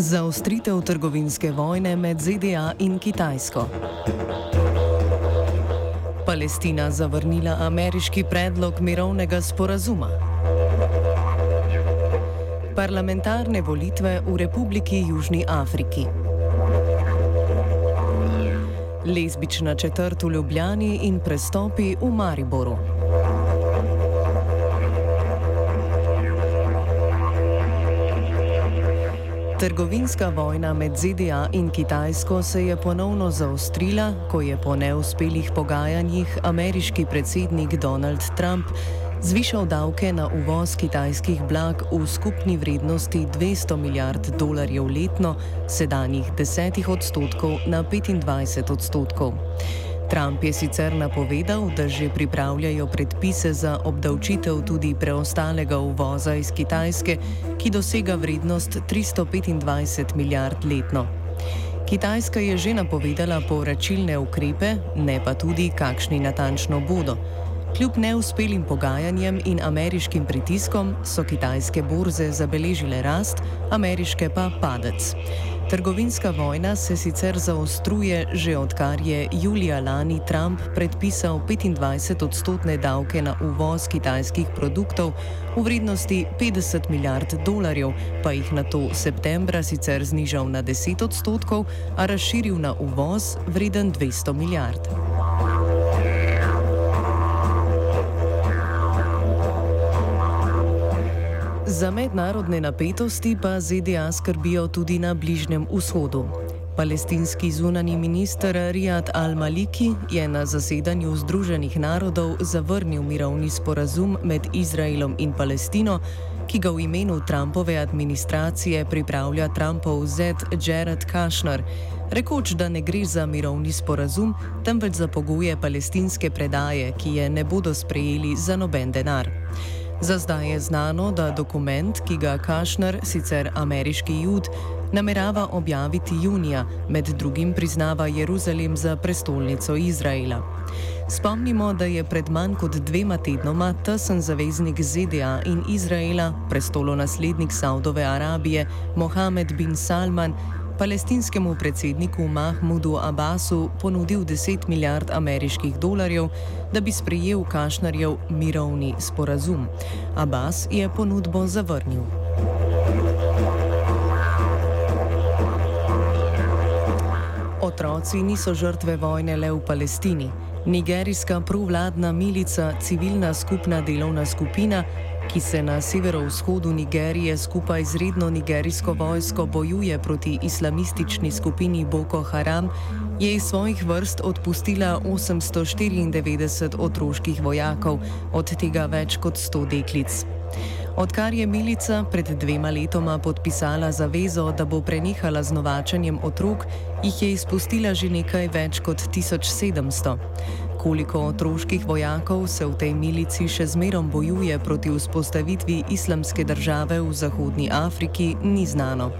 Zaostritev trgovinske vojne med ZDA in Kitajsko. Palestina zavrnila ameriški predlog mirovnega sporazuma. Parlamentarne volitve v Republiki Južni Afriki. Lezbična četrt v Ljubljani in prestopi v Mariboru. Trgovinska vojna med ZDA in Kitajsko se je ponovno zaostrila, ko je po neuspelih pogajanjih ameriški predsednik Donald Trump zvišal davke na uvoz kitajskih blag v skupni vrednosti 200 milijard dolarjev letno, sedanjih 10 odstotkov na 25 odstotkov. Trump je sicer napovedal, da že pripravljajo predpise za obdavčitev tudi preostalega uvoza iz Kitajske, ki dosega vrednost 325 milijard letno. Kitajska je že napovedala povračilne ukrepe, ne pa tudi, kakšni natančno bodo. Kljub neuspelim pogajanjem in ameriškim pritiskom so kitajske borze zabeležile rast, ameriške pa padec. Trgovinska vojna se sicer zaostruje že odkar je julija lani Trump predpisal 25-odstotne davke na uvoz kitajskih produktov v vrednosti 50 milijard dolarjev, pa jih na to septembra sicer znižal na 10 odstotkov, a razširil na uvoz vreden 200 milijard. Za mednarodne napetosti pa ZDA skrbijo tudi na Bližnjem vzhodu. Palestinski zunani minister Riyad al-Maliki je na zasedanju Združenih narodov zavrnil mirovni sporazum med Izraelom in Palestino, ki ga v imenu Trumpove administracije pripravlja Trumpov zet Jared Kushner, rekoč, da ne gre za mirovni sporazum, temveč za pogoje palestinske predaje, ki je ne bodo sprejeli za noben denar. Za zdaj je znano, da dokument, ki ga Kašner, sicer ameriški jud, namerava objaviti junija, med drugim priznava Jeruzalem za prestolnico Izraela. Spomnimo, da je pred manj kot dvema tednoma tesen zaveznik ZDA in Izraela, prestolonaslednik Saudove Arabije, Mohamed bin Salman, palestinskemu predsedniku Mahmudu Abbasu ponudil 10 milijard ameriških dolarjev, da bi sprejel Kašnarjev mirovni sporazum. Abbas je ponudbo zavrnil. Otroci niso žrtve vojne le v Palestini. Nigerijska provladna milica, civilna skupna delovna skupina, ki se na severovzhodu Nigerije skupaj z redno nigerijsko vojsko bojuje proti islamistični skupini Boko Haram, je iz svojih vrst odpustila 894 otroških vojakov, od tega več kot 100 deklic. Odkar je milica pred dvema letoma podpisala zavezo, da bo prenehala z novačanjem otrok, jih je izpustila že nekaj več kot 1700. Koliko otroških vojakov se v tej milici še zmerom bojuje proti vzpostavitvi islamske države v Zahodnji Afriki, ni znano.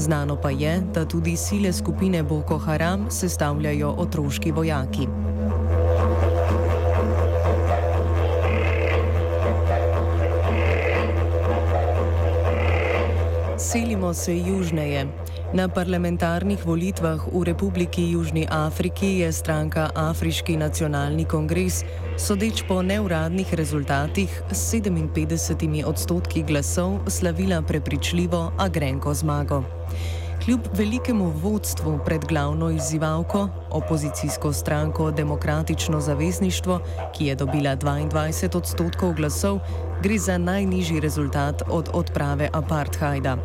Znano pa je, da tudi sile skupine Boko Haram sestavljajo otroški vojaki. Selimo se južneje. Na parlamentarnih volitvah v Republiki Južni Afriki je stranka Afriški nacionalni kongres, sodeč po neuradnih rezultatih, s 57 odstotki glasov slavila prepričljivo agrenko zmago. Kljub velikemu vodstvu pred glavno izzivalko, opozicijsko stranko Demokratično zavezništvo, ki je dobila 22 odstotkov glasov, gre za najnižji rezultat od odprave apartheida.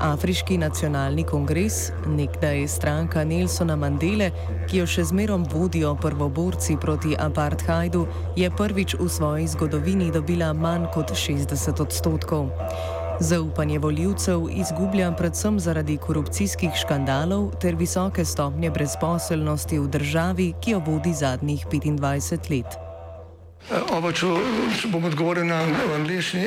Afriški nacionalni kongres, nekdaj stranka Nelsona Mandele, ki jo še zmerom vodijo prvoborci proti apartheidu, je prvič v svoji zgodovini dobila manj kot 60 odstotkov. Zaupanje voljivcev izgublja predvsem zaradi korupcijskih škandalov ter visoke stopnje brezposelnosti v državi, ki jo vodi zadnjih 25 let. Oba, če bom odgovoril na angliški.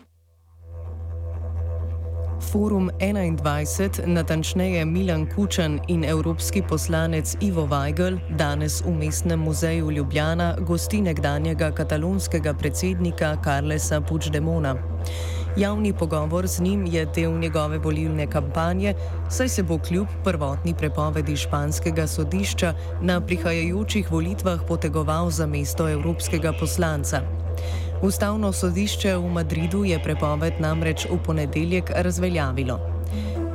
Forum 21, natančneje Milan Kučan in evropski poslanec Ivo Weigl, danes v Mestnem muzeju Ljubljana gosti nekdanjega katalonskega predsednika Carlesa Puigdemona. Javni pogovor z njim je del njegove volilne kampanje, saj se bo kljub prvotni prepovedi španskega sodišča na prihajajočih volitvah potegoval za mesto evropskega poslanca. Ustavno sodišče v Madridu je prepoved namreč v ponedeljek razveljavilo.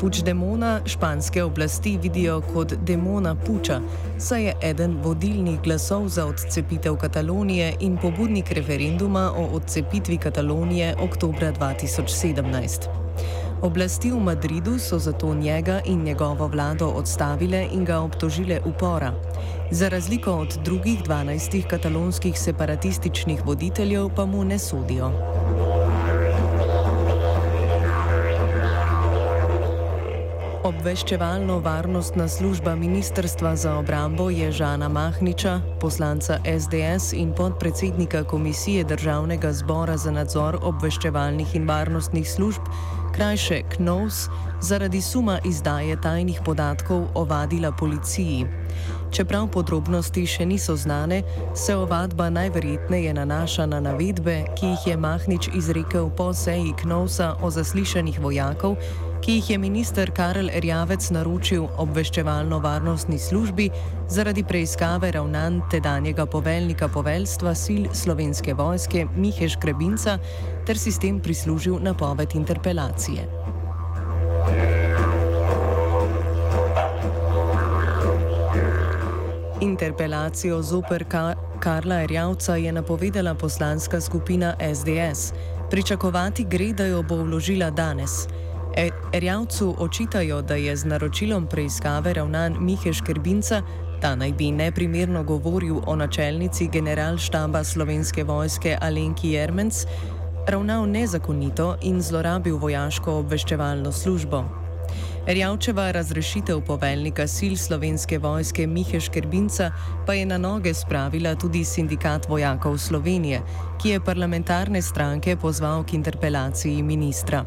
Puč demona španske oblasti vidijo kot demona puča, saj je eden vodilnih glasov za odcepitev Katalonije in pobudnik referenduma o odcepitvi Katalonije oktobra 2017. Oblasti v Madridu so zato njega in njegovo vlado odstavile in ga obtožile upora. Za razliko od drugih 12 katalonskih separatističnih voditeljev pa mu ne sodijo. Obveščevalno-varnostna služba Ministrstva za obrambo je Žana Mahniča, poslanca SDS in podpredsednika Komisije Državnega zbora za nadzor obveščevalnih in varnostnih služb, krajše KNOVS, zaradi suma izdaje tajnih podatkov ovadila policiji. Čeprav podrobnosti še niso znane, se ovadba najverjetneje nanaša na navedbe, ki jih je Mahnič izrekel po seji KNOVSA o zaslišanih vojakov, ki jih je minister Karel Erjavec naročil obveščevalno-varnostni službi zaradi preiskave ravnanj tedanjega poveljnika poveljstva sil slovenske vojske Mihe Škrebinca ter si s tem prislužil napoved interpelacije. Interpelacijo zoper Ka Karla Erjavca je napovedala poslanska skupina SDS. Pričakovati gre, da jo bo vložila danes. E, Erjavcu očitajo, da je z naročilom preiskave ravnan Mihe Škrbinca, ta naj bi neprimerno govoril o načelnici generalštaba slovenske vojske Alenki Jermenc, ravnal nezakonito in zlorabil vojaško obveščevalno službo. Erjavčeva razrešitev poveljnika sil slovenske vojske Mihe Škrbinca pa je na noge spravila tudi sindikat vojakov Slovenije, ki je parlamentarne stranke pozval k interpelaciji ministra.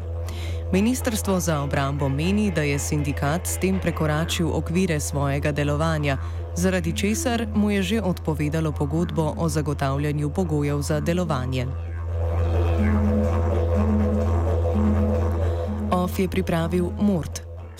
Ministrstvo za obrambo meni, da je sindikat s tem prekoračil okvire svojega delovanja, zaradi česar mu je že odpovedalo pogodbo o zagotavljanju pogojev za delovanje. OF je pripravil Mort.